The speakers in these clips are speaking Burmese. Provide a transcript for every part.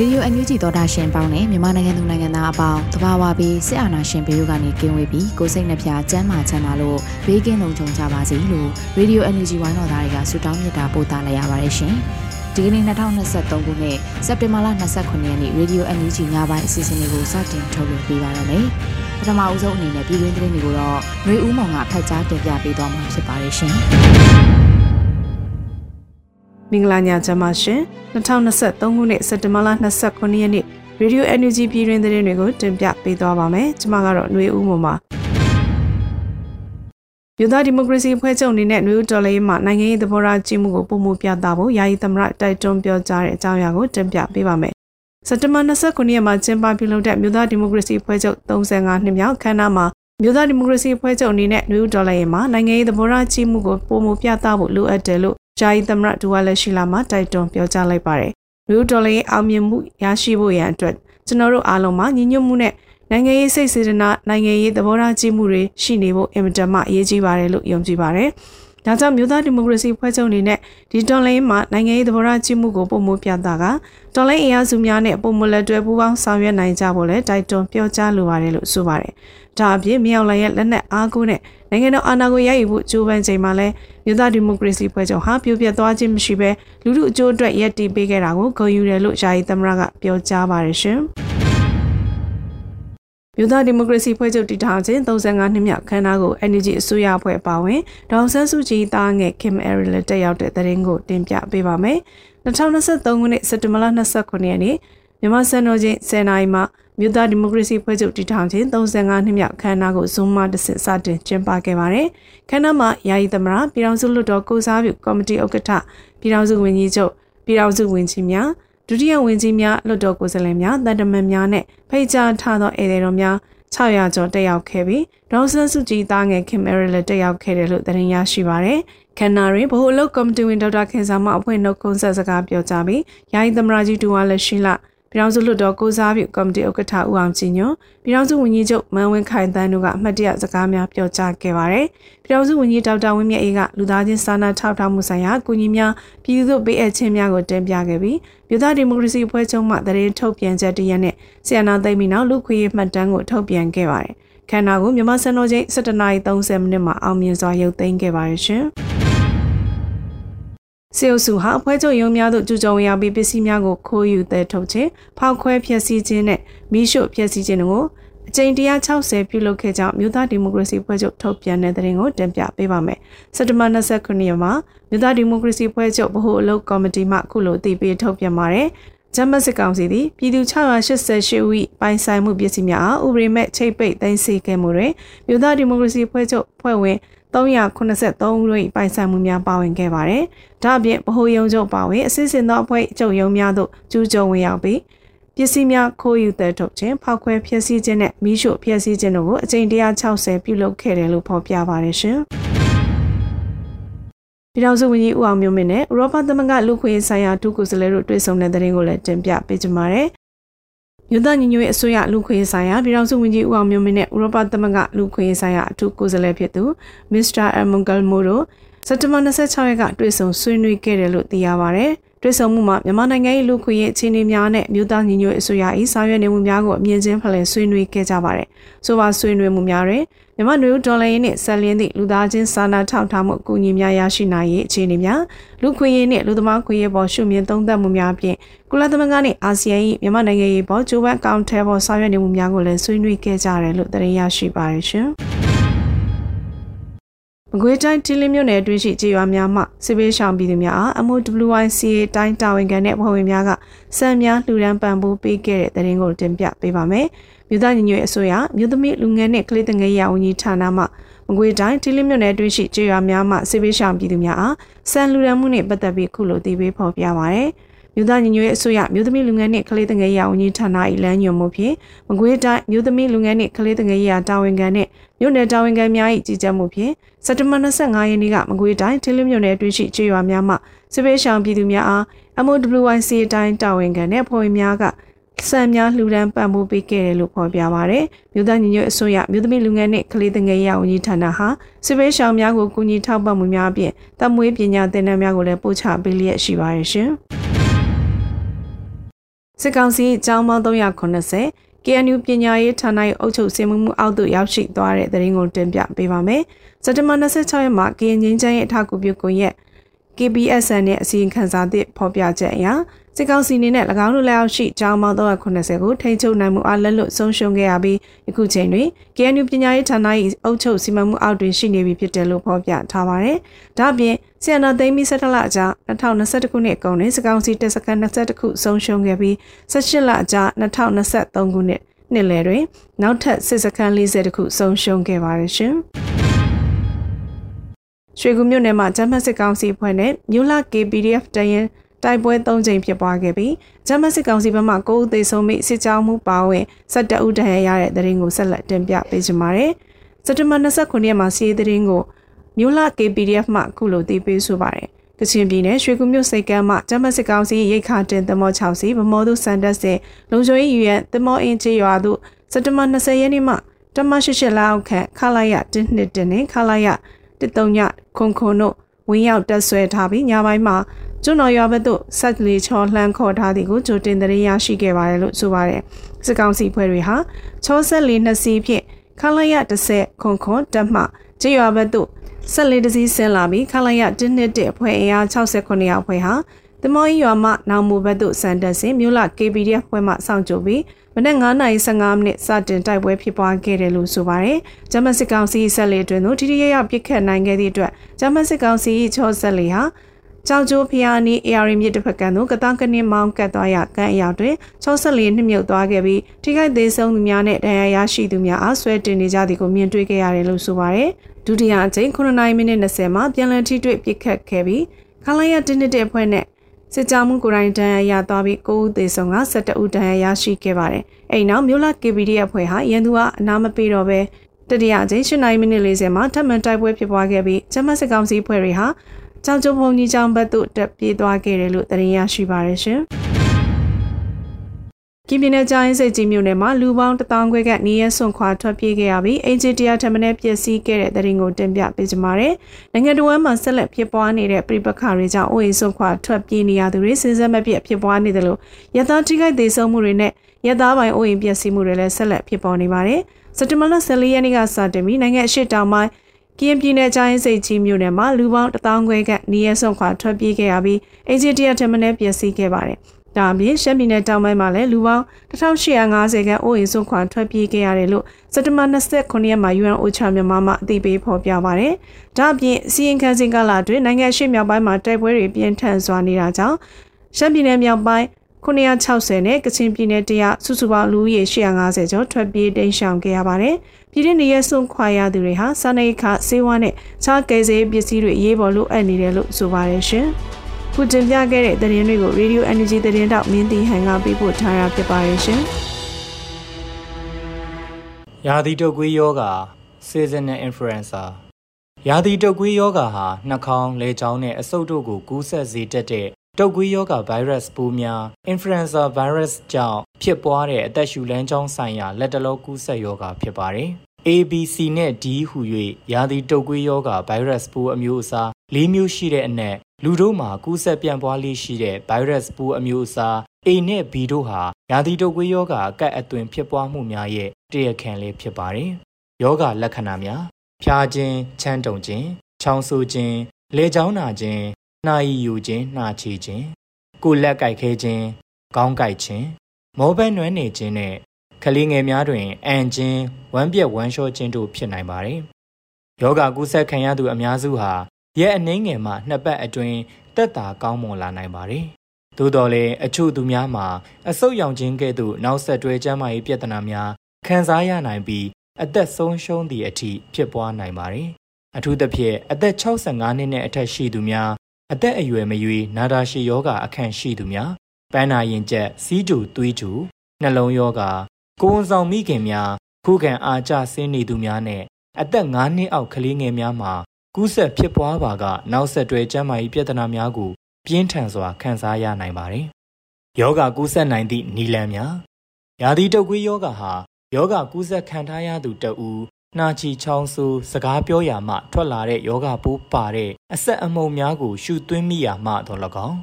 ရေဒီယိုအန်ယူဂျီသောတာရှင်ပေါင်းနဲ့မြန်မာနိုင်ငံသူနိုင်ငံသားအပေါင်းတဘာဝပြီးစစ်အာဏာရှင်ဘေးရုကနေကင်းဝေးပြီးကိုစိတ်နှဖျားစမ်းမာချမ်းသာလို့ဘေးကင်းလုံခြုံကြပါစေလို့ရေဒီယိုအန်ယူဂျီဝိုင်းတော်သားတွေကဆုတောင်းမြတ်တာပို့သလိုက်ရပါတယ်ရှင်။ဒီကနေ့2023ခုနှစ်စက်တင်ဘာလ29ရက်နေ့ရေဒီယိုအန်ယူဂျီညပိုင်းအစီအစဉ်လေးကိုစတင်ထုတ်လွှင့်ပေးပါရမယ်။ပထမအဦးဆုံးအနေနဲ့ပြည်တွင်းသတင်းတွေကိုတော့ရွေဦးမောင်ကဖတ်ကြားတင်ပြပေးသွားမှာဖြစ်ပါတယ်ရှင်။ မင်္ဂလာညချမ်းပါရှင်2023ခုနှစ်စက်တင်ဘာလ29ရက်နေ့ Radio Energy ပြည်တွင်သတင်းတွေကိုတင်ပြပေးသွားပါမယ်ကျွန်မကတော့ຫນွေဦးမပါယူသားဒီမိုကရေစီဖွဲ့ချုပ်အနေနဲ့ຫນွေဦးတော်လေးမှာနိုင်ငံရေးသဘောထားကြီးမှုကိုပုံမှုပြသဖို့ယာယီသမရတိုက်တွန်းပြောကြားတဲ့အကြောင်းအရာကိုတင်ပြပေးပါမယ်စက်တင်ဘာ29ရက်မှာကျင်းပပြုလုပ်တဲ့မြို့သားဒီမိုကရေစီဖွဲ့ချုပ်35နှစ်မြောက်ခမ်းနားမှာမြို့သားဒီမိုကရေစီဖွဲ့ချုပ်အနေနဲ့နယူးဒေါ်လာရဲ့မှာနိုင်ငံရေးသဘောထားကြီးမှုကိုပုံမှုပြသဖို့လိုအပ်တယ်လို့ ဂျာယီသမရဒူဝါလက်ရှိလာမှာတိုက်တွန်းပြောကြားလိုက်ပါတယ်။နယူးဒေါ်လာရဲ့အောင်မြင်မှုရရှိဖို့ရန်အတွက်ကျွန်တော်တို့အားလုံးမှာညီညွတ်မှုနဲ့နိုင်ငံရေးစိတ်စေတနာနိုင်ငံရေးသဘောထားကြီးမှုတွေရှိနေဖို့အင်မတန်မှအရေးကြီးပါတယ်လို့ယုံကြည်ပါတယ်။ဒါကြောင့်မြို့သားဒီမိုကရေစီဖွဲ့ချုပ်အနေနဲ့ဒီတော်လိုင်းမှာနိုင်ငံရေးသဘောထားကြီးမှုကိုပုံမပြတာကတော်လိုင်းအင်အားစုများနဲ့ပုံမလက်တွဲပူးပေါင်းဆောင်ရွက်နိုင်ကြဖို့လဲတိုက်တွန်းပြောကြားလိုပါတယ်လို့ဆိုပါတယ်။ဒါအပြင်မြောက်လိုင်းရဲ့လက်နက်အားကိုးနဲ့ နိုင်ငံတော်အာဏာကိုရယူဖို့ကြိုးပမ်းချိန်မှာလဲမြို့သားဒီမိုကရေစီဖွဲ့ချုပ်ဟာပြိုပြက်သွားခြင်းမရှိဘဲလူထုအကျိုးအတွက်ရည်တည်ပေးခဲ့တာကိုဂုဏ်ယူတယ်လို့ယာယီသမရကပြောကြားပါတယ်ရှင်။မြို့သားဒီမိုကရေစီဖွဲ့ချုပ်တည်ထောင်ခြင်း35နှစ်မြောက်ခမ်းနားကို NUG အစိုးရအဖွဲ့ပါဝင်ဒေါန်ဆန်းစုကြည်သားငယ် Kim Ariel တက်ရောက်တဲ့သတင်းကိုတင်ပြပေးပါမယ်။2023ခုနှစ်စက်တင်ဘာလ29ရက်နေ့ မြန်မာစံတော်ချိန်10နာရီမှာမြို့သားဒီမိုကရေစီဖွဲ့ချုပ်တည်ထောင်ခြင်း35နှစ်မြောက်ခမ်းနားကို Zoom မှာတဆင့်စတင်ကျင်းပခဲ့ပါတယ်။ခမ်းနားမှာယာယီသမရပြည်ထောင်စုလွှတ်တော်ကိုစားပြုကော်မတီဥက္ကဋ္ဌပြည်ထောင်စုဝန်ကြီးချုပ်ပြည်ထောင်စုဝန်ကြီးများဒုတိယဝန်ကြီးများလွှတ်တော်ကိုယ်စားလှယ်များတန်တမန်များနဲ့ဖိတ်ကြားထားသောဧည့်သည်တော်များ600ကျော်တက်ရောက်ခဲ့ပြီးဒေါန်ဆန်းစုကြည်သားငယ်ခင်မဲရလည်းတက်ရောက်ခဲ့တယ်လို့သတင်းရရှိပါရယ်။ခန္နာရင်ဘို့အလုပ်ကော်မတီဝင်ဒေါက်တာခင်ဆောင်မအဖွဲ့နှုတ်ခွန်းဆက်စကားပြောကြားပြီးယာယီသမရာကြီးတူဝါလက်ရှိလ ပြည်ထောင်စုလွှတ်တော်ကိုစားပြုကော်မတီဥက္ကဋ္ဌဦးအောင်ကြည်ညွန့်ပြည်ထောင်စုဝန်ကြီးချုပ်မန်ဝင်းခိုင်တန်းတို့ကအမှတ်တရစကားများပြောကြားခဲ့ပါတယ်။ပြည်ထောင်စုဝန်ကြီးဒေါက်တာဝင်းမြတ်အေးကလူသားချင်းစာနာထောက်ထားမှုဆိုင်ရာအကူအညီများပြည်သူ့ပေးအပ်ခြင်းများကိုတင်ပြခဲ့ပြီးပြည်သားဒီမိုကရေစီအဖွဲ့ချုပ်မှတရင်ထုတ်ပြန်ချက်တရက်နဲ့ဆီယနာသိမ့်ပြီးနောက်လူခွေးမှတ်တမ်းကိုထုတ်ပြန်ခဲ့ပါတယ်။ခန္ဓာကိုမြန်မာစံတော်ချိန်17:30မိနစ်မှာအောင်မြင်စွာရုပ်သိမ်းခဲ့ပါတယ်ရှင်။ စေအုပ်စုဟာအဖွဲ့ချုပ်ရုံးများသို့ကျူးကျော်ဝင်ရောက်ပြီးပစ္စည်းများကိုခိုးယူသဲထုတ်ခြင်းဖောက်ခွဲဖျက်ဆီးခြင်းနဲ့မိရှို့ဖျက်ဆီးခြင်းတို့ကိုအကြိမ်160ပြုလုပ်ခဲ့ကြောင်းမြို့သားဒီမိုကရေစီဖွဲ့ချုပ်ထုတ်ပြန်တဲ့သတင်းကိုတင်ပြပေးပါမယ်။စက်တဘာ29ရက်မှာမြို့သားဒီမိုကရေစီဖွဲ့ချုပ်ဗဟိုအလုပ်ကော်မတီမှခုလိုအသိပေးထုတ်ပြန်ပါတယ်။ဂျမတ်စစ်ကောင်စီသည်ပြည်သူ688ဦးပိုင်ဆိုင်မှုပစ္စည်းများအားဥပဒေမဲ့ချိတ်ပိတ်သိမ်းဆည်းခဲ့မှုတွင်မြို့သားဒီမိုကရေစီဖွဲ့ချုပ်ဖွဲ့ဝင် 383ဦးတို့၏ပိုင်ဆိုင်မှုများပါဝင်ခဲ့ပါတယ်။ဒါ့အပြင်ဗဟိုယုံချုပ်ပါဝင်အစစ်စင်သောအဖွဲ့ချုပ်ယုံများသို့ကျူးကျော်ဝင်ရောက်ပြီးပစ္စည်းများခိုးယူတဲ့ထုတ်ခြင်းဖောက်ခွဲဖျက်ဆီးခြင်းနဲ့မိရှို့ဖျက်ဆီးခြင်းတို့ကိုအကြိမ်160ပြုလုပ်ခဲ့တယ်လို့ဖော်ပြပါတယ်ရှင်။ပြည်ထောင်စုဝန်ကြီးဦးအောင်မျိုးမင်းနဲ့ဥရောပသမဂ္ဂလူခွင့်ဆိုင်ရာဒုက္ခစလဲတို့တွေ့ဆုံတဲ့တဲ့ရင်ကိုလည်းတင်ပြပေးကြပါမယ်။ မြို့သားညီညွတ်ရေးအစိုးရလူခွင့်ဆိုင်ရာပြည်ထောင်စုဝန်ကြီးဦးအောင်မျိုးမင်းနဲ့ဥရောပသမဂ္ဂလူခွင့်ဆိုင်ရာအထူးကိုယ်စားလှယ်ဖြစ်သူမစ္စတာအမန်ဂယ်မိုတို့စက်တဘာ26ရက်ကတွေ့ဆုံဆွေးနွေးခဲ့တယ်လို့သိရပါဗျ။ တွေ့ဆုံမှုမှာမြန်မာနိုင်ငံ၏လူခွင့်ရေးအခြေအနေများနဲ့မြို့သားညီညွတ်အစိုးရ၏ဆောင်ရွက်နေမှုများကိုအမြင့်ချင်းဖလှယ်ဆွေးနွေးခဲ့ကြပါတယ်။ဆိုပါဆွေးနွေးမှုများတွင်မြန်မာနွေဦးဒေါ်လာရင်းနှင့်ဆက်လင်းသည့်လူသားချင်းစာနာထောက်ထားမှုအကူအညီများရရှိနိုင်ရေးအခြေအနေများလူခွင့်ရေးနှင့်လူသမားခွင့်ရေးပေါ်ရှုမြင်သုံးသပ်မှုများဖြင့်ကုလသမဂ္ဂနှင့်အာဆီယံ၏မြန်မာနိုင်ငံရေးပေါ်ဂျိုးဝမ်ကောင်ထဲပေါ်ဆောင်ရွက်နေမှုများကိုလည်းဆွေးနွေးခဲ့ကြတယ်လို့သတင်းရရှိပါရရှင်။ မကွေးတိုင်းတီလင်းမြို့နယ်အတွင်းရှိကြေးရွာများမှစစ်ပေးရှောင်ပြည်သူများအား MOWICA တိုင်းတာဝန်ခံတဲ့ဖွဲ့ဝင်များကစံများလှူဒန်းပံ့ပိုးပေးခဲ့တဲ့တဲ့ရင်ကိုတင်ပြပေးပါမယ်။မြို့သားညီညွတ်အစိုးရမြို့သမီးလူငယ်နဲ့ကလေးငယ်ရေးဝန်ကြီးဌာနမှမကွေးတိုင်းတီလင်းမြို့နယ်အတွင်းရှိကြေးရွာများမှစစ်ပေးရှောင်ပြည်သူများအားစံလှူဒန်းမှုနဲ့ပတ်သက်ပြီးခုလိုတည်ပြီးဖော်ပြပါရယ်။ မြို့သားညီညွတ်ရေးအစိုးရမြို့သမီးလူငယ်နှင့်ကလေးငယ်ရေးဝန်ကြီးဌာန၏လမ်းညွှန်မှုဖြင့်မကွေးတိုင်းမြို့သမီးလူငယ်နှင့်ကလေးငယ်ရေးတာဝန်ခံနှင့်မြို့နယ်တာဝန်ခံများ၏ကြီးကြပ်မှုဖြင့်စက်တဘာ25ရက်နေ့ကမကွေးတိုင်းထင်းလင်းမြို့နယ်အတွင်းရှိခြေရွာများမှစစ်ပေးရှောင်ပြည်သူများအား MOWIC အတိုင်းတာဝန်ခံနှင့်ဖွဲ့ဝင်များကစံများလှူဒန်းပံ့ပိုးပေးခဲ့တယ်လို့ဖော်ပြပါရယ်မြို့သားညီညွတ်အစိုးရမြို့သမီးလူငယ်နှင့်ကလေးငယ်ရေးဝန်ကြီးဌာနဟာစစ်ပေးရှောင်များကိုကူညီထောက်ပံ့မှုများအပြင်တမွေးပညာသင်တန်းများကိုလည်းပို့ချပေးလျက်ရှိပါရရှင် စစ်ကောင်စီအကြောင်းပေါင်း390 KNU ပညာရေးဌာနရဲ့အုပ်ချုပ်စီမံမှုအောက်သို့ရောက်ရှိသွားတဲ့သတင်းကိုတင်ပြပေးပါမယ်။စက်တဘာ26ရက်မှာ KN ငင်းချမ်းရဲ့အထောက်အကူပြုကွန်ရက် KBSN နဲ့အစီရင်ခံစာသစ်ဖော်ပြချက်အရ စစ်ကောင်စီအနေနဲ့၎င်းတို့လက်အောက်ရှိကျောင်းပေါင်း390ကိုထိန်းချုပ်နိုင်မှုအားလက်လွတ်ဆုံးရှုံးခဲ့ရပြီးယခုချိန်တွင် KNU ပညာရေးဌာန၏အုပ်ချုပ်စီမံမှုအောက်တွင်ရှိနေပြီဖြစ်တယ်လို့ဖော်ပြထားပါတယ်။ဒါ့အပြင်ဆီယနာသိမ်းပြီး17လအကြာ2021ခုနှစ်ကုန်တွင်စစ်ကောင်စီတပ်စခန်း22ခုဆုံးရှုံးခဲ့ပြီး18လအကြာ2023ခုနှစ်နှစ်လယ်တွင်နောက်ထပ်စစ်စခန်း40ခုဆုံးရှုံးခဲ့ပါတယ်ရှင်။ရွှေကူမြို့နယ်မှာဂျမတ်စစ်ကောင်စီဖွဲ့နဲ့မြို့လာ KPDF တရင် တိုက်ပွဲ၃ကြိမ်ဖြစ်ပွားခဲ့ပြီးဂျမတ်စစ်ကောင်စီဘက်မှ9ဦးသေဆုံးပြီးစစ်ကြောင်းမှုပါဝင်17ဦးဒဏ်ရာရတဲ့တဲ့ရင်ကိုဆက်လက်တင်ပြပေးကြပါမယ်။စက်တဘာ29ရက်မှာစီးရီးတဲ့ရင်ကိုမြို့လာ KPDF မှအခုလိုတည်ပေးဆိုပါတယ်။ကချင်ပြည်နယ်ရွှေကူမြို့စိတ်ကမ်းမှဂျမတ်စစ်ကောင်စီရိတ်ခါတင်သမော6စီဗမောသူစန်တက်စင်လုံချိုရေးယူရန်သမောအင်းချေရွာသို့စက်တဘာ20ရက်နေ့မှတမရှိရှလောက်ခန့်ခလာရ1နှစ်တင်နဲ့ခလာရ13ညခွန်ခွန်တို့ဝင်းရောက်တက်ဆွဲထားပြီးညပိုင်းမှာ ကျွန်းတော်ရွာဘက်သို့ဆက်လီချောလှမ်းခေါ်ထားသည်ကိုကြိုတင်တရေရရှိခဲ့ပါတယ်လို့ဆိုပါတယ်စစ်ကောင်စီဖွဲ့တွေဟာချောဆက်လီနှစ်စီးဖြင့်ခလာရ30ခွန်ခွန်တက်မှကျေးရွာဘက်သို့ဆက်လီတစ်စီးဆင်းလာပြီးခလာရ1နှစ်တဲ့အဖွဲ့အင်အား69ယောက်ဖွဲ့ဟာတမော်ရွာမှနောင်မူဘက်သို့စံတက်စဉ်မြို့လ KPDF ဖွဲ့မှစောင့်ကြိုပြီးမနက်9:15မိနစ်စတင်တိုက်ပွဲဖြစ်ပွားခဲ့တယ်လို့ဆိုပါတယ်။ဂျမစစ်ကောင်စီဆက်လက်တွင်သို့ထိထိရရပစ်ခတ်နိုင်ခဲ့သည့်အတွက်ဂျမစစ်ကောင်စီချောဆက်လက်ဟာ ကြောင်ကျိုးဖျားနီး AR မြစ်တစ်ဖက်ကံသို့ကတောင်ကနင်းမောင်းကတ်သွားရကန်အရာတွင်64နှစ်မြုပ်သွားခဲ့ပြီးထိခိုက်သေးဆုံးသူများနဲ့ဒဏ်ရာရရှိသူများအားဆွဲတင်နေကြသည်ကိုမြင်တွေ့ခဲ့ရတယ်လို့ဆိုပါတယ်။ဒုတိယအကြိမ်9မိနစ်20မှာပြန်လည်ထိတွေ့ပစ်ခတ်ခဲ့ပြီးခလိုင်းရတင်းတဲ့အဖွဲ့နဲ့စစ်ကြောမှုကိုယ်တိုင်ဒဏ်ရာရသွားပြီး9ဦးသေဆုံးက17ဦးဒဏ်ရာရရှိခဲ့ပါတယ်။အဲ့နောက်မြို့လ KBD အဖွဲ့ဟာရန်သူကအနာမပေးတော့ပဲတတိယအကြိမ်8မိနစ်40မှာထပ်မံတိုက်ပွဲဖြစ်ပွားခဲ့ပြီးဂျမတ်စစ်ကောင်စီဖွဲ့တွေဟာ ကြောင်ကျုံဘုံကြီးကျောင်းဘက်သို့တက်ပြေးသွားခဲ့တယ်လို့သတင်းရရှိပါရရှင်။ကင်းပြင်းတဲ့ကြားရင်စိတ်ကြီးမြို့နယ်မှာလူပေါင်း1000ခွဲကနေရဆွန်ခွာထွက်ပြေးခဲ့ရပြီးအင်ဂျီတရာထမနဲ့ပျက်စီးခဲ့တဲ့တဲ့ရင်ကိုတင်ပြပေးကြပါမယ်။နိုင်ငံတော်မှာဆက်လက်ဖြစ်ပွားနေတဲ့ပြိပခါတွေကြောင့်အိုးအိမ်ဆွန်ခွာထွက်ပြေးနေရသူတွေစဉ်ဆက်မပြတ်ဖြစ်ပွားနေတယ်လို့ရသားထိခိုက်သေးဆုံးမှုတွေနဲ့ရသားပိုင်အိုးအိမ်ပျက်စီးမှုတွေလည်းဆက်လက်ဖြစ်ပေါ်နေပါတယ်။စက်တဘာလ14ရက်နေ့ကစတင်ပြီးနိုင်ငံအရှိတောင်ပိုင်း ကရင်ပြည်နယ်တိုင်းစိတ်ကြီးမြို့နယ်မှာလူပေါင်း1000ခွဲကနေရဆွန်ခွာထွက်ပြေးခဲ့ရပြီးအင်ဂျီတရာထမနဲ့ပျက်စီးခဲ့ပါတယ်။ဒါအပြင်ရှမ်းပြည်နယ်တောင်ပိုင်းမှာလည်းလူပေါင်း1850ခန့်အိုးအိမ်စွန့်ခွာထွက်ပြေးခဲ့ရတယ်လို့စက်တဘာ29ရက်မှာ UN OCHA မြန်မာမှအသိပေးဖော်ပြပါဗျ။ဒါအပြင်စီရင်ခံစဉ်ကာလအတွင်းနိုင်ငံရှိမြောက်ပိုင်းမှာတိုက်ပွဲတွေပြင်းထန်စွာနေတာကြောင့်ရှမ်းပြည်နယ်မြောက်ပိုင်း 960နဲ့ကချင်ပြည်နယ်တရစုစုပေါင်းလူဦးရေ850ကျော်ထွက်ပြေးတိမ်းရှောင်ခဲ့ရပါတယ်။ပြည်တွင်းနေရဆုံးခွာရသူတွေဟာစာနေခဆေးဝါးနဲ့ခြားကယ်ဆယ်ပစ္စည်းတွေအရေးပေါ်လိုအပ်နေတယ်လို့ဆိုပါတယ်ရှင်။ခုတင်ပြခဲ့တဲ့သတင်းတွေကို Radio Energy သတင်းတောက်မင်းတီဟန်ကပေးပို့ထားတာဖြစ်ပါရဲ့ရှင်။ရာသီတုပ်ကွေးယောဂါ seasonal influenza ရာသီတုပ်ကွေးယောဂါဟာနှာခေါင်း၊လေကြောင်းနဲ့အဆုတ်တို့ကိုကူးစက်စေတတ်တဲ့ တုပ်ကွေးယောဂါ virus ပိုးများ influenza virus ကြောင့်ဖြစ်ပွားတဲ့အသက်ရှူလမ်းကြောင်းဆိုင်ရာလက်တလုံးကူးစက်ယောဂါဖြစ်ပါတယ်။ ABC နဲ့ D ဟူ၍ရာသီတုပ်ကွေးယောဂါ virus ပိုးအမျိုးအစား၄မျိုးရှိတဲ့အနက်လူတို့မှာကူးစက်ပြန့်ပွားလေးရှိတဲ့ virus ပိုးအမျိုးအစား A နဲ့ B တို့ဟာရာသီတုပ်ကွေးယောဂအကက်အသွင်ဖြစ်ပွားမှုများရဲ့တရားခံလေးဖြစ်ပါတယ်။ယောဂလက္ခဏာများဖျားခြင်းချမ်းတုံခြင်းချောင်းဆိုးခြင်းလေချောင်းနာခြင်း နှာရည်ယူခြင်းနှာချေခြင်းကိုလက်ကိုက်ခဲခြင်းခေါင်းကိုက်ခြင်းမောဘဲနွမ်းနေခြင်းနဲ့ကလေးငယ်များတွင်အန်ခြင်းဝမ်းပြက်ဝမ်းလျှောခြင်းတို့ဖြစ်နိုင်ပါတယ်။ယောဂကူးစက်ခံရသူအများစုဟာရဲ့အနှင်းငယ်မှနှစ်ပတ်အတွင်းတက်တာကောင်းမွန်လာနိုင်ပါတယ်။သို့တော်လည်းအချို့သူများမှာအဆုတ်ရောင်ခြင်းကဲ့သို့နောက်ဆက်တွဲကျန်းမာရေးပြဿနာများခံစားရနိုင်ပြီးအသက်ဆုံးရှုံးသည့်အထိဖြစ်ပွားနိုင်ပါတယ်။အထူးသဖြင့်အသက်65နှစ်နဲ့အထက်ရှိသူများ အသက်အရွယ်မရွေးနာတာရှည်ယောဂအခန့်ရှိသူများပန်းနာရင်ကျက်စီးကျူသွေးကျူနှလုံးယောဂကိုဝန်ဆောင်မိခင်များခုခံအားကျဆင်းနေသူများနဲ့အသက်9နှစ်အောက်ကလေးငယ်များမှာကူးစက်ဖြစ်ပွားပါကနောက်ဆက်တွဲကျန်းမာရေးပြဿနာများကိုပြင်းထန်စွာခံစားရနိုင်ပါတယ်။ယောဂကူးစက်နိုင်သည့်နီလန်များယာတိတုပ်ကွေးယောဂဟာယောဂကူးစက်ခံထားရသူတဦး နှာချီချောင်းဆူစကားပြောရာမှထွက်လာတဲ့ယောဂပိုးပါတဲ့အဆက်အမှုံများကိုရှုသွင်းမိရာမှတော့၎င်း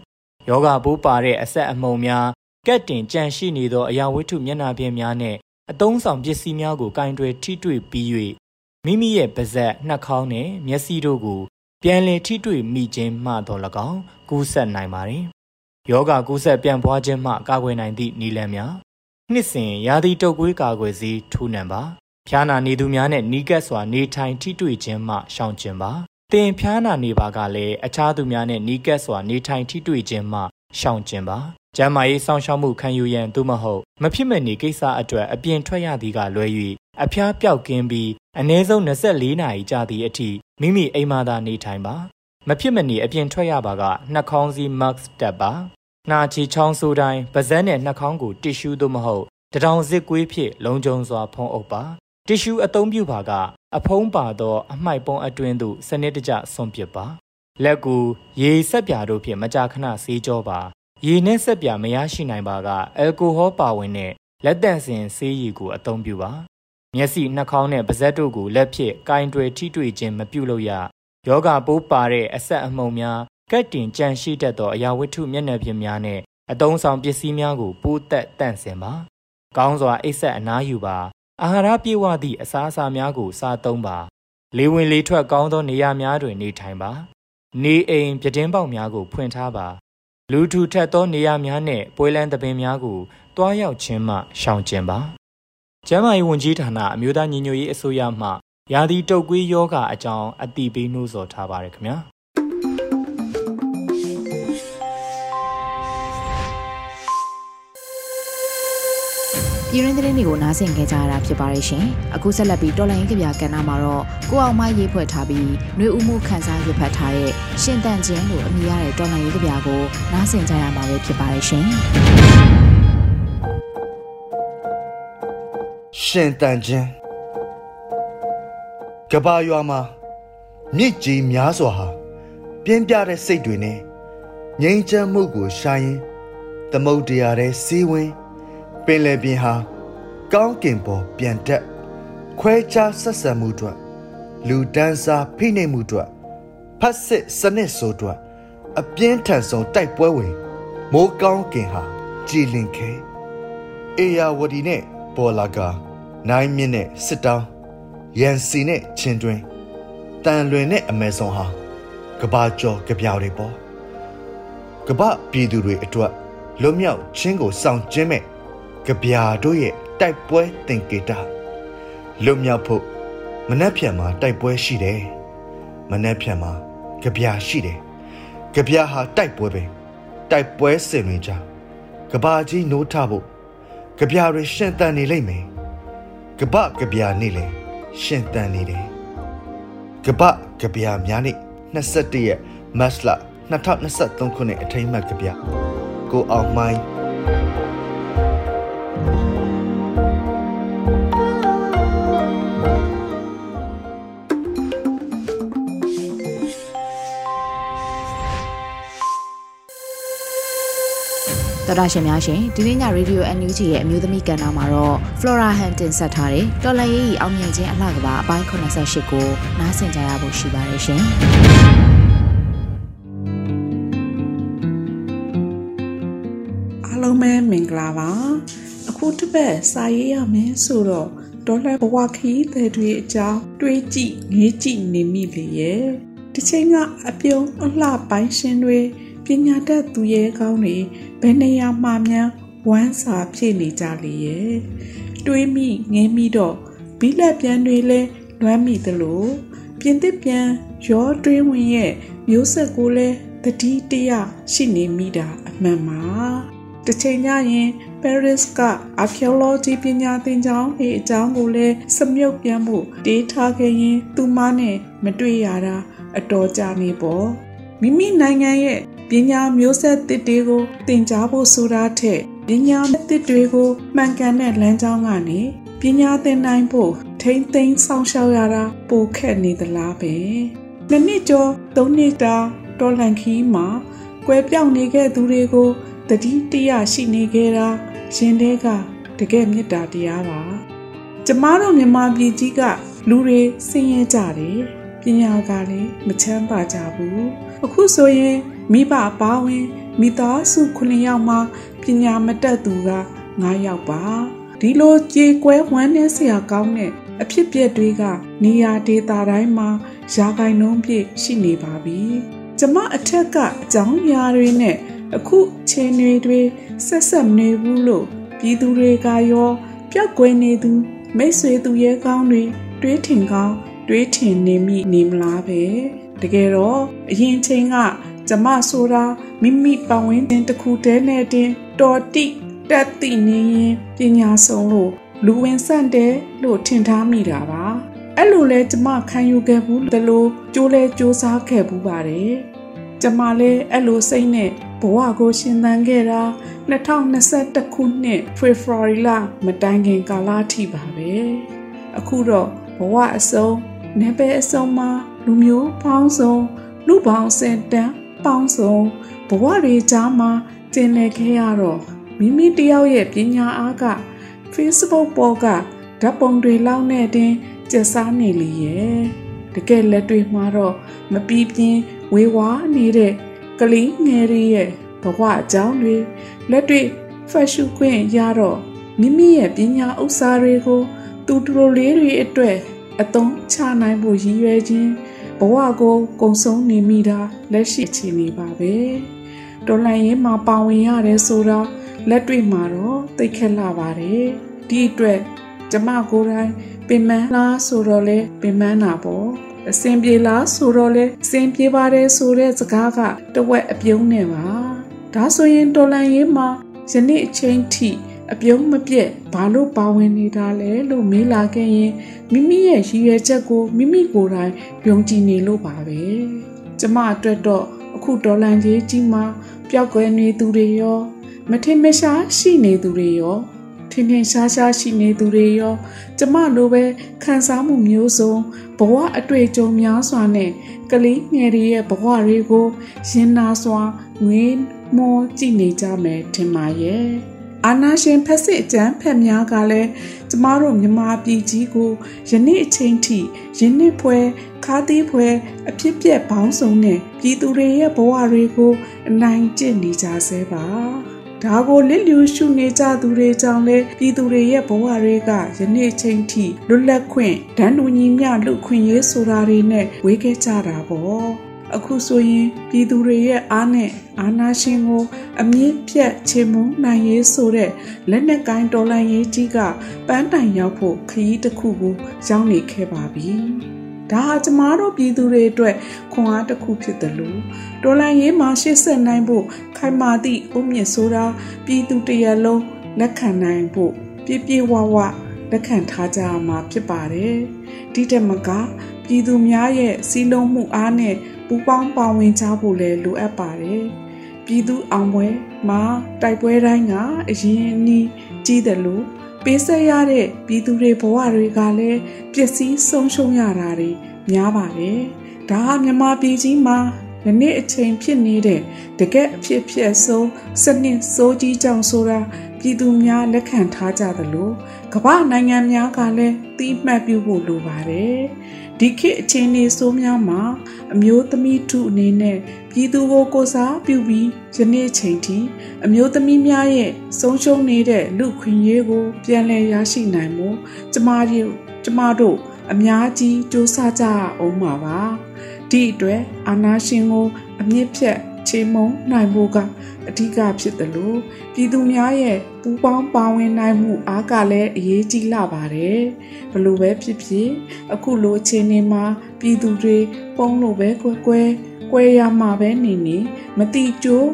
ယောဂပိုးပါတဲ့အဆက်အမှုံများကက်တင်ကြန့်ရှိနေသောအရာဝတ္ထုမျက်နှာပြင်များနဲ့အသုံးဆောင်ပစ္စည်းများကိုကင်တွယ်ထိတွေ့ပြီး၍မိမိရဲ့ပါးစပ်နှာခေါင်းနဲ့မျက်စိတို့ကိုပြန်လည်ထိတွေ့မိခြင်းမှတော့၎င်းကူးစက်နိုင်ပါတယ်။ယောဂကူးစက်ပြန့်ပွားခြင်းမှကာကွယ်နိုင်သည့်နည်းလမ်းများနှစ်စဉ်ရာသီတုပ်ကွေးကာကွယ်ဆေးထိုးနှံပါ ဖျားနာနေသူများနဲ့နီးကပ်စွာနေထိုင်ထိတွေ့ခြင်းမှရှောင်ကျဉ်ပါတင်ဖျားနာနေပါကလည်းအခြားသူများနဲ့နီးကပ်စွာနေထိုင်ထိတွေ့ခြင်းမှရှောင်ကျဉ်ပါကျမ်းမာရေးစောင့်ရှောက်မှုခံယူရန်သို့မဟုတ်မဖြစ်မနေကိစ္စအတွက်အပြင်ထွက်ရသည်ကလွဲ၍အဖျားပြောက်ကင်းပြီးအနည်းဆုံး24နာရီကြာသည့်အထိမိမိအိမ်မှာသာနေထိုင်ပါမဖြစ်မနေအပြင်ထွက်ရပါကနှာခေါင်းစည်း mask တပ်ပါနှာချီချောင်းဆိုးတိုင်းပါးစပ်နဲ့နှာခေါင်းကိုတစ်ရှူးသို့မဟုတ်တထောင်စစ်ကွေးဖြင့်လုံခြုံစွာဖုံးအုပ်ပါ တစ်ရှူးအသုံးပြုပါကအဖုံးပါသောအမှိုက်ပုံးအတွင်းသို့စနစ်တကျဆွန့်ပစ်ပါလက်ကူရေဆက်ပြာတို့ဖြင့်မကြာခဏဆေးကြောပါရေနဲ့ဆက်ပြာမရရှိနိုင်ပါကအယ်ကိုဟောပါဝင်တဲ့လက်တန့်စင်ဆေးရည်ကိုအသုံးပြုပါမျက်စိနှာခေါင်းနဲ့ပါးစပ်တို့ကိုလက်ဖြင့်ကင်တွယ်ထိတွေ့ခြင်းမပြုလုပ်ရယောဂပိုးပါတဲ့အဆက်အမှုံများကတ်တင်ကြန့်ရှိတတ်သောအရာဝတ္ထုမျက်နှာပြင်များနဲ့အသုံးဆောင်ပစ္စည်းများကိုပိုးသက်တန့်စင်ပါကောင်းစွာအိပ်ဆက်အနားယူပါ အာဟာရပြည့်ဝသည့်အစားအစာများကိုစားသုံးပါလေဝင်လေထွက်ကောင်းသောနေရာများတွင်နေထိုင်ပါနေအိမ်ပြတင်းပေါက်များကိုဖွင့်ထားပါလူထူထပ်သောနေရာများနှင့်ပွဲလန်းသပင်များကိုတွားရောက်ခြင်းမှရှောင်ကျဉ်ပါကျန်းမာရေးဝန်ကြီးဌာနအမျိုးသားညီညွတ်ရေးအစိုးရမှရာသီတုပ်ကွေးယောဂအကြောင်းအသိပေးနှိုးဆော်ထားပါရခင်ဗျာ ပြည်ရင်းသတင်းတွေကိုနားဆင်ကြကြရတာဖြစ်ပါတယ်ရှင်။အခုဆက်လက်ပြီးတော်လိုင်းကြပြကဏ္ဍမှာတော့ကိုအောင်မရေးဖွဲ့ထားပြီးနှွေဦးမှုခန်းစားရွတ်ဖတ်ထားတဲ့ရှင်တန်ချင်းလိုအမည်ရတဲ့တော်လိုင်းကြပြကိုနားဆင်ကြရမှာပဲဖြစ်ပါတယ်ရှင်။ရှင်တန်ချင်းကဘာရွာမှာမြစ်ကြီးများစွာဟာပြင်းပြတဲ့စိတ်တွေနဲ့ငြိမ်းချမ်းမှုကိုရှာရင်သမုတ်တရားတဲ့စီးဝင် ပင်လယ်ပြင်ဟာကောင်းကင်ပေါ်ပြန်တက်ခွဲခြားဆက်ဆံမှုတို့လူဒန်းစားဖိနှိပ်မှုတို့ဖတ်စစ်စနစ်ဆိုတို့အပြင်းထန်ဆုံးတိုက်ပွဲဝင်မိုးကောင်းကင်ဟာကြည်လင်ခဲအေယာဝတီနဲ့ပေါ်လာကနိုင်မြင့်နဲ့စစ်တောင်းရန်စီနဲ့ချင်းတွင်တန်လွင်နဲ့အမေဇုံဟာကဘာကျော်ကြပြောင်တွေပေါ့ကပပြည်သူတွေအတွက်လွတ်မြောက်ခြင်းကိုစောင့်ခြင်းမဲ့ ကြပြာတို့ရဲ့တိုက်ပွဲသင်္ကေတလွတ်မြောက်ဖို့မနှက်ဖြန်မှာတိုက်ပွဲရှိတယ်မနှက်ဖြန်မှာကြပြာရှိတယ်ကြပြာဟာတိုက်ပွဲပဲတိုက်ပွဲစင်ဝင်ကြကဘာကြီးနိုးထဖို့ကြပြာတွေရှင်တန်နေလိမ့်မယ်ကပကြပြာနေလေရှင်တန်နေတယ်ကပကြပြာများနေ့21ရက်မတ်လ2023ခုနှစ်အထိမ်းအမှတ်ကြပြကိုအောင်မိုင်း တော်တာရှင်များရှင်ဒီနေ့ညရေဒီယို NUG ရဲ့အမျိုးသမီးကဏ္ဍမှာတော့ Flora Hunt တင်ဆက်ထားတဲ့တော်လန်ရေးကြီးအောင်မြင်ခြင်းအလှကပါအပိုင်း88ကိုနားဆင်ကြရဖို့ရှိပါတယ်ရှင်။အားလုံးပဲမင်္ဂလာပါ။အခုတစ်ပတ်စာရေးရမယ်ဆိုတော့ဒေါ်လာဘဝခီးတဲ့တွေအကြောင်းတွေးကြည့်ငေးကြည့်နေမိလေရဲ့။ဒီချိန်ကအပြုံးအလှပိုင်းရှင်တွေ ပညာတတ်သူရဲကောင်းတွေဘယ်နေရာမှများဝမ်းစာဖြစ်နေကြလေရဲ့တွေးမိငေးမိတော့ဘီလက်ပြန်တွေလဲလွမ်းမိသလိုပြင်သစ်ပြန်ရောတွေးဝင်ရဲ့မျိုးဆက်ကိုလဲတတိတရရှိနေမိတာအမှန်ပါတစ်ချိန်ညရင် Paris က archaeology ပညာသင်ကျောင်းရဲ့အကြောင်းကိုလည်းစမြုပ်ပြန်မှုတေးထားခဲ့ရင် သူမနဲ့မတွေ့ရတာအတော်ကြာနေပေါ့မိမိနိုင်ငံရဲ့ ပညာမျိုးဆက်တစ်တွေကိုသင်ကြားဖို့ဆိုတာထက်ပညာတစ်တွေကိုမှန်ကန်တဲ့လမ်းကြောင်းကနေပညာသင်နိုင်ဖို့ထိမ့်သိမ်းဆောင်ရှောက်ရတာပိုခက်နေသလားပဲနှစ်နှစ်ကျော်သုံးနှစ်တာတော်လန်ခီးမှာကွယ်ပြောင်းနေခဲ့သူတွေကိုတတိတရရှိနေခဲ့တာရှင်တဲကတကယ်မေတ္တာတရားပါကျမတို့မြန်မာပြည်ကြီးကလူတွေဆင်းရဲကြတယ်ပညာကလည်းမချမ်းသာကြဘူးအခုဆိုရင် မိဘအပေါင်းဝင်မိသားစု9ယောက်မှပညာမတတ်သူက9ယောက်ပါဒီလိုကြေကွဲဝမ်းနည်းစရာကောင်းတဲ့အဖြစ်ပြက်တွေကနေရာဒေသတိုင်းမှာရာဂိုင်နှုန်းပြည့်ရှိနေပါပြီကျမအထက်ကအကြောင်းအရာတွေနဲ့အခုချိန်တွေတွေဆက်ဆက်နေဘူးလို့ပြည်သူတွေကရောပျောက်ကွယ်နေသူမိတ်ဆွေသူရဲကောင်းတွေတွေးထင်ကောင်းတွေးထင်နေမိနေမလားပဲတကယ်တော့အရင်ချိန်က ကျမဆိုတာမိမိပတ်ဝန်းကျင်တစ်ခုတည်းနဲ့တင်တော်တိတက်တိနေရင်ပညာဆုံးလို့လူဝင်ဆန့်တယ်လို့ထင်ထားမိတာပါအဲ့လိုလဲကျမခံယူခဲ့ဘူးတလို့ကြိုးလဲစူးစားခဲ့ဘူးပါတယ်ကျမလည်းအဲ့လိုစိတ်နဲ့ဘဝကိုရှင်သန်ခဲ့တာ2021ခုနှစ်ဖေဖော်ဝါရီလမတိုင်ခင်ကာလထိပါပဲအခုတော့ဘဝအစုံနေပဲအစုံမှာလူမျိုးပေါင်းစုံလူပေါင်းစင်တန်း ပေါင်းစုံဘဝတွေကြားမှာကျင်လည်ခဲ့ရတော့မိမိတယောက်ရဲ့ပညာအားက Facebook ပေါ်ကဓာတ်ပုံတွေလောက်နဲ့တင်ကျစားနေလေရဲ့တကယ်လက်တွေမှာတော့မပီးပြင်းဝေဝါးနေတဲ့ကလေးငယ်တွေရဲ့ဘဝအကြောင်းတွေလက်တွေ့ဖတ်ရှုခွင့်ရတော့မိမိရဲ့ပညာဥစ္စာတွေကို သူတို့လေးတွေအတွက်အသုံးချနိုင်ဖို့ရည်ရွယ်ခြင်း ဘဝကိုကုံဆုံးနေမိတာလက်ရှိအခြေအနေပါပဲတော်လှန်ရေးမှာပါဝင်ရတယ်ဆိုတာလက်တွေ့မှာတော့သိခက်လာပါတယ်ဒီအတွက်ကျမကိုယ်တိုင်ပင်မလားဆိုတော့လေပင်မနာပေါ့အစင်ပြေလားဆိုတော့လေအစင်ပြေပါတယ်ဆိုတဲ့စကားကတဝက်အပြုံးနဲ့ပါဒါဆိုရင်တော်လန်ရေးမှာယနေ့အချိန်ထိ အပြုံးမပြက်ဘာလို့ပါဝင်နေတာလဲလို့မေးလာခဲ့ရင်မိမိရဲ့ရည်ရွယ်ချက်ကိုမိမိကိုယ်တိုင်ယုံကြည်နေလို့ပါပဲကျမအတွက်တော့အခုဒေါ်လန်ကြီးကြီးမှာပျောက်ကွယ်နေသူတွေရောမထင်မရှားရှိနေသူတွေရောထင်ထင်ရှားရှားရှိနေသူတွေရော ကျမလိုပဲခံစားမှုမျိုးစုံဘဝအတွေ့အကြုံများစွာနဲ့ကလေးငယ်တွေရဲ့ဘဝတွေကိုရင်နာစွာငွေမောကြည့်နေကြမယ်ထင်ပါရဲ့ အာနာရှင်ဖက်စစ်အကျန်းဖက်များကလည်းကျမတို့မြန်မာပြည်ကြီးကိုယနေ့အချိန်ထိယနေ့ဖွဲခါးသီးဖွဲအဖြစ်ပြက်ပေါင်းစုံနဲ့ပြည်သူတွေရဲ့ဘဝတွေကိုအနိုင်ကျင့်နေကြဆဲပါဒါကိုလစ်လျူရှုနေကြသူတွေကြောင့်လဲပြည်သူတွေရဲ့ဘဝတွေကယနေ့ချိန်ထိလွတ်လပ်ခွင့်ဒဏ်တူညီမျှလူခွင့်ရေးဆိုတာတွေနဲ့ဝေးခဲ့ကြတာပေါ့ အခုဆိုရင်ပြည်သူတွေရဲ့အားနဲ့အာဏာရှင်ကို အမြင့်ဖြတ်ချေမှုန်းနိုင်ရေးဆိုတဲ့လက်နက်ကိုင်းတော်လှန်ရေးကြီးကပန်းတိုင်ရောက်ဖို့ခရီးတစ်ခုကိုရောက်နေခဲ့ပါပြီ။ဒါဟာကျမတို့ပြည်သူတွေအတွက်ခွန်အားတစ်ခုဖြစ်တယ်လို့တော်လန်ရေးမှာရှေ့ဆက်နိုင်ဖို့ခိုင်မာသည့်အုံမြင့်ဆိုတာပြည်သူတရက်လုံးလက်ခံနိုင်ဖို့ပြည့်ပြည့်ဝဝလက်ခံထားကြရမှာဖြစ်ပါတယ်။ဒီတက်မကပြည်သူများရဲ့စီးလုံးမှုအားနဲ့ ပူပေါင်းပါဝင်ကြဖို့လည်းလိုအပ်ပါတယ်။ပြည်သူအောင်ပွဲမှာတိုက်ပွဲတိုင်းကအရင်နီးကြီးတယ်လို့ပေးဆက်ရတဲ့ပြည်သူတွေဘဝတွေကလည်းပျက်စီးဆုံးရှုံးရတာတွေများပါတယ်။ဒါဟာမြန်မာပြည်ကြီးမှာယနေ့အချိန်ဖြစ်နေတဲ့တကယ့်အဖြစ်ဖြစ်ဆုံးစနစ်စိုးကြီးကြောင့်ဆိုတာပြည်သူများလက်ခံထားကြသလိုကမ္ဘာနိုင်ငံများကလည်းသိမှတ်ပြုဖို့လိုပါတယ် ဒီခေတ်အခြေအနေဆိုးများမှာအမျိုးသမီးထုအနေနဲ့ပြည်သူကိုကိုစားပြုပြီးယနေ့ချိန်ထိအမျိုးသမီးများရဲ့ဆုံးရှုံးနေတဲ့လူခွင့်ရေးကို ပြန်လည်ရရှိနိုင်မှုကျမတို့ကျမတို့အများကြီးစူးစမ်းကြအောင်ပါပါဒီအတွက်အာနာရှင်ကိုအမြင့်ဖြတ် ချေမုံနိုင်ဖို့ကအဓိကဖြစ်တယ်လို့ပြည်သူများရဲ့ပူးပေါင်းပါဝင်နိုင်မှုအားကလည်းအရေးကြီးလာပါတယ်ဘလို့ပဲဖြစ်ဖြစ်အခုလိုအခြေအနေမှာပြည်သူတွေပုံလို့ပဲကွယ်ကွယ်ကွယ်ရမှာပဲနေနေမတိကျိုး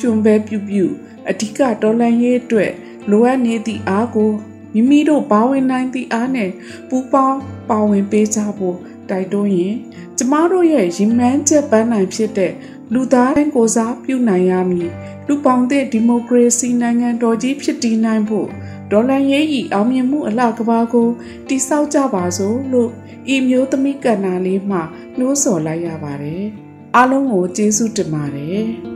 ကျွံပဲပြူပြူအဓိကတော်လန်ရေးအတွက်လိုအပ်နေသည့်အားကိုမိမိတို့ပါဝင်နိုင်သည့်အားနဲ့ပူပေါင်းပါဝင်ပေးကြဖို့တိုက်တွန်းရင်ကျမတို့ရဲ့ရင်မှန်းချက်ပန်းနိုင်ဖြစ်တဲ့ လူသားတိုင်းကိုစားပြုနိုင်ရမည်လူပေါင်းတဲ့ဒီမိုကရေစီနိုင်ငံတော်ကြီးဖြစ်တည်နိုင်ဖို့ဒေါ်လာရေးဤအောင်မြင်မှုအလှကဘာကိုတိဆောက်ကြပါစို့လို့ဤမျိုးသမီးကဏ္ဍလေးမှနှိုးဆော်လိုက်ရပါတယ်အားလုံးကိုကျေးဇူးတင်ပါတယ်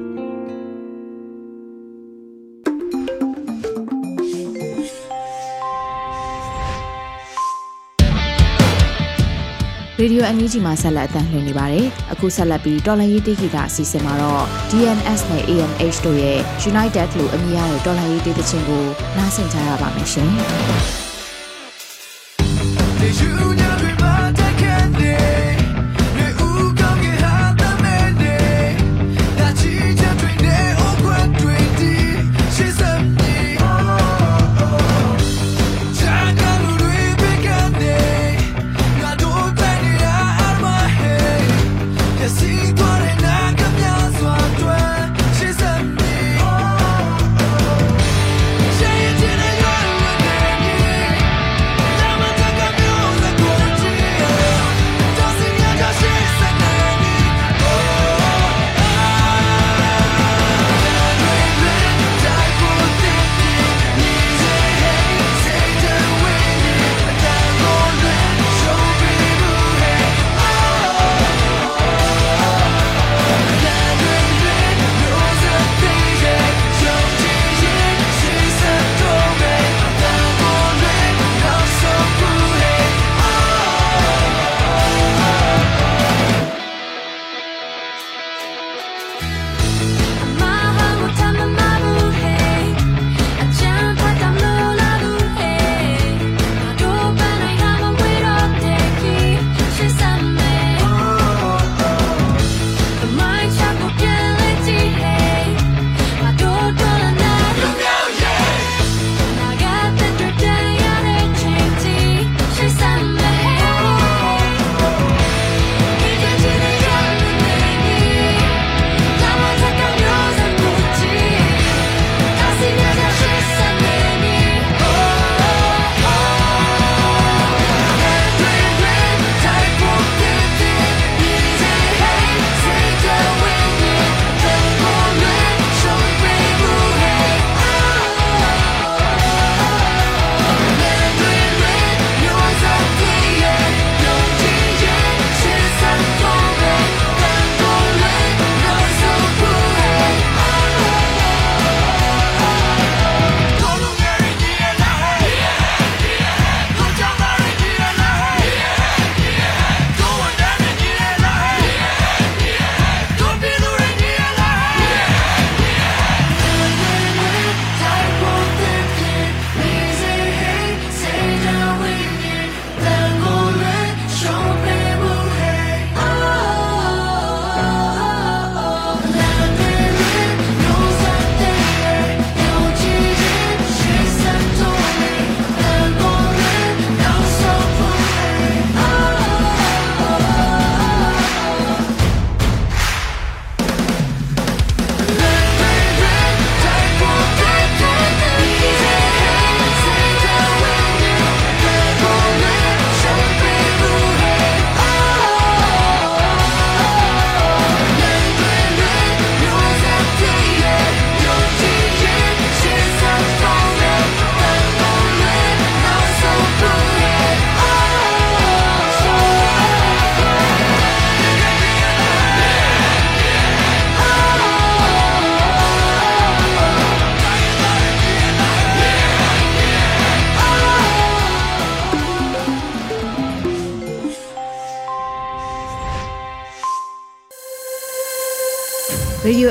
ဒီယိုအန်ယူဂျီမှာဆက်လက်အသံလွှင့်နေပါတယ်။အခုဆက်လက်ပြီးတော်လန်ရေးတေးဂီတာအစီအစဉ်မှာတော့ DNS နဲ့ AMH တို့ရဲ့ United လို့အမည်ရတဲ့တော်လန်ရေးတေးသချင်းကိုနားဆင်ကြရပါမယ်ရှင်။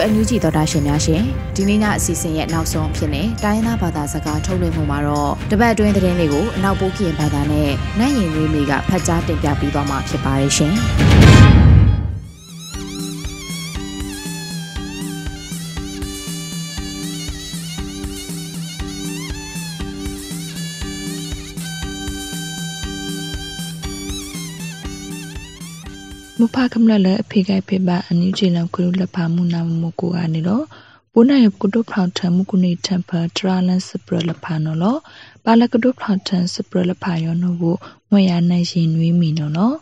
အန်ယူဂျီသောတာရှင်များရှင်ဒီနေ့ညအစီအစဉ်ရဲ့နောက်ဆုံးအဖြစ်နဲ့တိုင်းသားဘာသာစကားထုတ်လွှင့်မှုမှာတော့တပတ်အတွင်းသတင်းတွေကိုအနောက်ပိုးကရင်ဘာသာနဲ့နိုင်ရင်လေးမိကဖတ်ကြားတင်ပြပေးသွားမှာဖြစ်ပါတယ်ရှင် မဖခမလလအဖေကဖေပါအန်ယူဂျီလံကရုလဖာမူနာမမကိုအနေတော့ပိုးနိုင်ကုတုဖောင်ထမှုကုနေတမ်ဖာထရာလန်စပရလဖာနော်လောပါလကုတုဖောင်ထန်စပရလဖာယောနော်ကိုမွေရနိုင်ရင်နွေးမီနော်နော်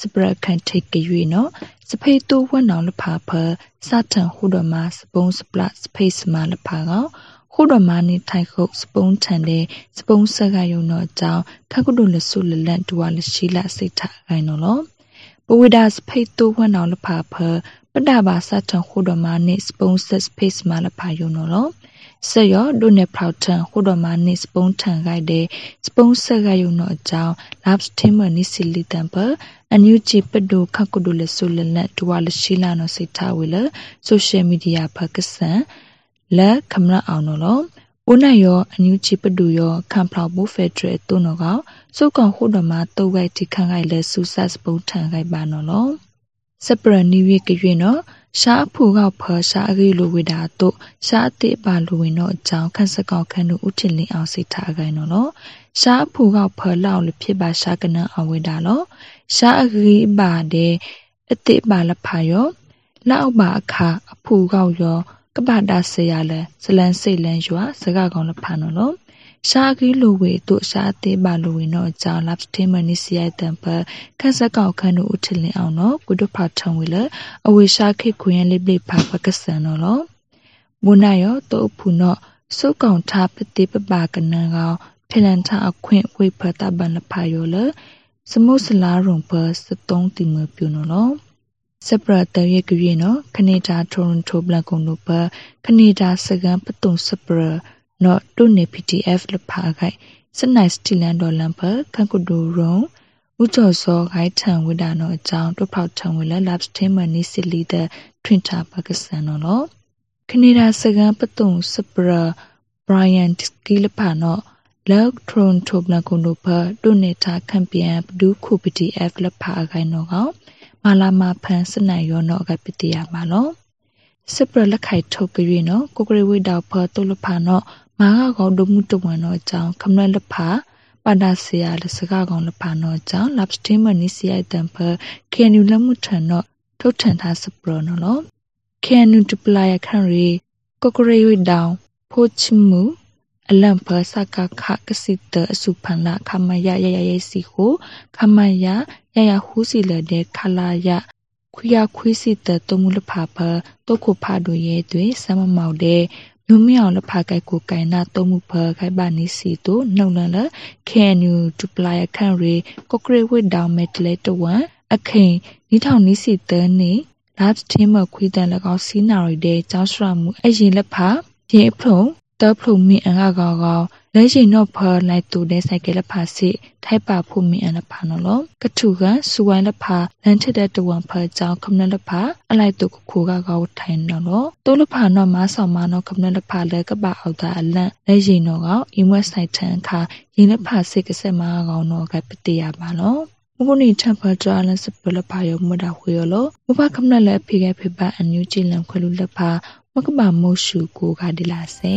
စပရခန်ထိတ်ကြွေနော်စဖေးတူဝတ်နောင်လဖာဖာစတန်ဟုဒမစပုံးစပလစဖေးစမလဖာကောခုဒမနီထိုင်ခုတ်စပုံးထန်တဲ့စပုံးဆက်ကယုံတော့အကြောင်းခက်ကုတုလဆုလလန့်တူဝါလရှိလစိတ်ထခိုင်နော်လော ပဝိဒါစဖိတ်တူဝနောင်လဖာဖပဒဘာစတန်ခုဒမနိစပုံဆက်ဖေးစမလဖာယုံနော်လောဆက်ရဒုန်နေဖရောက်ထန်ခုဒမနိစပုံထန်ခိုက်တဲ့စပုံဆက်ကယုံတော့အကြောင်း labs team နိစီလီတမ်ပအန်ယူဂျီပဒိုခကုဒုလဆုလလတ်တဝလရှိလာနော်စိတ်ထားဝေလ social media ဖကဆန်လက်ခမရအောင်နော်ဦးနိုင်ရောအန်ယူဂျီပဒူရောခံဖလောက်ဘူးဖက်ဒရယ်တုနော်က စုတ်ကောင်ခုတော်မှာတုတ်ဝိုက်တိခန့်ခိုင်လဲဆူဆတ်စပုံထန်ခိုင်ပါနော်လောစပရနီဝေကရွေနော်ရှားဖူကောက်ဖော်ရှားရီလိုဝေတာတို့ရှားအတိပါလိုဝင်တော့အကြောင်းခန့်စကောက်ခန့်တို့ဥထင်လင်းအောင်စိတ်ထားခိုင်နော်လောရှားဖူကောက်ဖော်လောက်လဖြစ်ပါရှားကနန်းအောင်ဝေတာလောရှားအရီပါတဲ့အတိပါလဖာရောလောက်ပါအခါအဖူကောက်ရောကပတာဆေရလဲဇလန်စိတ်လန်ရွာစကကောင်လဖာနော်လို့ ရှာကီလိုဝေတို့ရှာသေးပါလိုဝင်တော့ကြောင်လပ်စတေမနီစီယတန်ပခက်စကောက်ခန်းတို့ဥထလင်အောင်နော်ကုဒဖာထုံဝေလအဝေရှာခိခွင်လေးပိဖာပကဆန်နော်လို့မွနာရောတို့ဖူနော်စုကောင်ထားပတိပပကနန်ကောင်ဖလန်ထအခွင့်ဝိဖတာဘန်လဖာယောလစမုစလာရုံပစတုံးတိမပြူနော်လို့စပရတရဲ့ကြွေနော်ကနေဒါတိုရွန်တိုဘလကုံတို့ပကနေဒါစကန်ပတုံစပရ နော်တုန်နေ PDF လဖာခိုင်စနိုက်စတီလန်ဒေါ်လန်ပကန်ကုဒူရုံဥကျော်စောခိုင်ထံဝိဒါနော်အကြောင်းတုဖောက်ထံဝိလ lab stream နီစီလီတဲ့ထွင်တာပါကစန်နော်လို့ကနေဒါစကန်ပတုံစပရဘရိုင်ယန်ဒစ်ကီလဖာနော်လောက်ထရွန်တိုဘလကုံတို့ပတုန်နေတာကမ်ပီယံပဒူခု PDF လဖာခိုင်နော်ကောင်မာလာမာဖန်စနိုင်ရောနောကပတိယပါလောစပရလက်ခိုင်ထုတ်ကြွေနော်ကိုကရဝိတောက်ဖတုလဖာနော် မာကကောင်ဒမှုတဝန်နော်အကြောင်းခမလလဖာပါဒဆရာလစကကောင်လဖာနော်အကြောင်း lab stream နီစီယတန်ဖကေနူလမှုထန်နော်ထုတ်ထန်ထားစပရနော်လောကေနူဒပလာယခန်ရီကိုကရဝိတောက်ဖိုချမှုအလံဖစကခကစိတအစုဖန်လာခမယရရရစီကိုခမယရရဟူစီလတဲ့ခလာယခွေရခွေးစီတတမှုလဖဖတုတ်ခုဖတို့ရဲ့တွေစမမောက်တဲ့ မြို့မြောင်လဖကိုက်ကိုကိုင်နာတုံးမှုဖခိုင်ပါနေစီတို့နှုတ်လလခဲနူဒူပလာယခန့်ရီကိုကရဝစ်ဒေါင်မက်တလေတဝန်အခိန်နီးထောင်နီးစီတန်းနေ labs team ခွေးတန်၎င်းစီနာရီတဲ့ကျောင်းစရမှုအရင်လက်ဖရင်အဖုံတဖုံမီအန်ကကောကော လဲရှိနော့ဖလိုက်တူတဲ့ဆိုင်ကလဖာစီထိုက်ပါဖို့မီအန်လဖာနော်လောကထုကစူဝိုင်းလဖာလန်ထတဲ့တဝန်ဖကြောင်းခမနလဖာအလိုက်တူခိုကကောထိုင်နော်လောတိုးလဖာနော်မဆောင်မနော်ခမနလဖာလဲကပအောက်တာအလန့်လဲရှိနော်ကောအီမွက်ဆိုင်ထန်ခါရင်လဖာစိကစက်မကောနော်ကပတိရပါလောမကုနီထပ်ဖကြလစပလဖာယောမဒါခွေယောလောမဖခမနလဲဖိခဲ့ဖိပါအန်ယူချီလံခွလူလဖာမကဘာမို့ရှုကိုကဒီလာစေ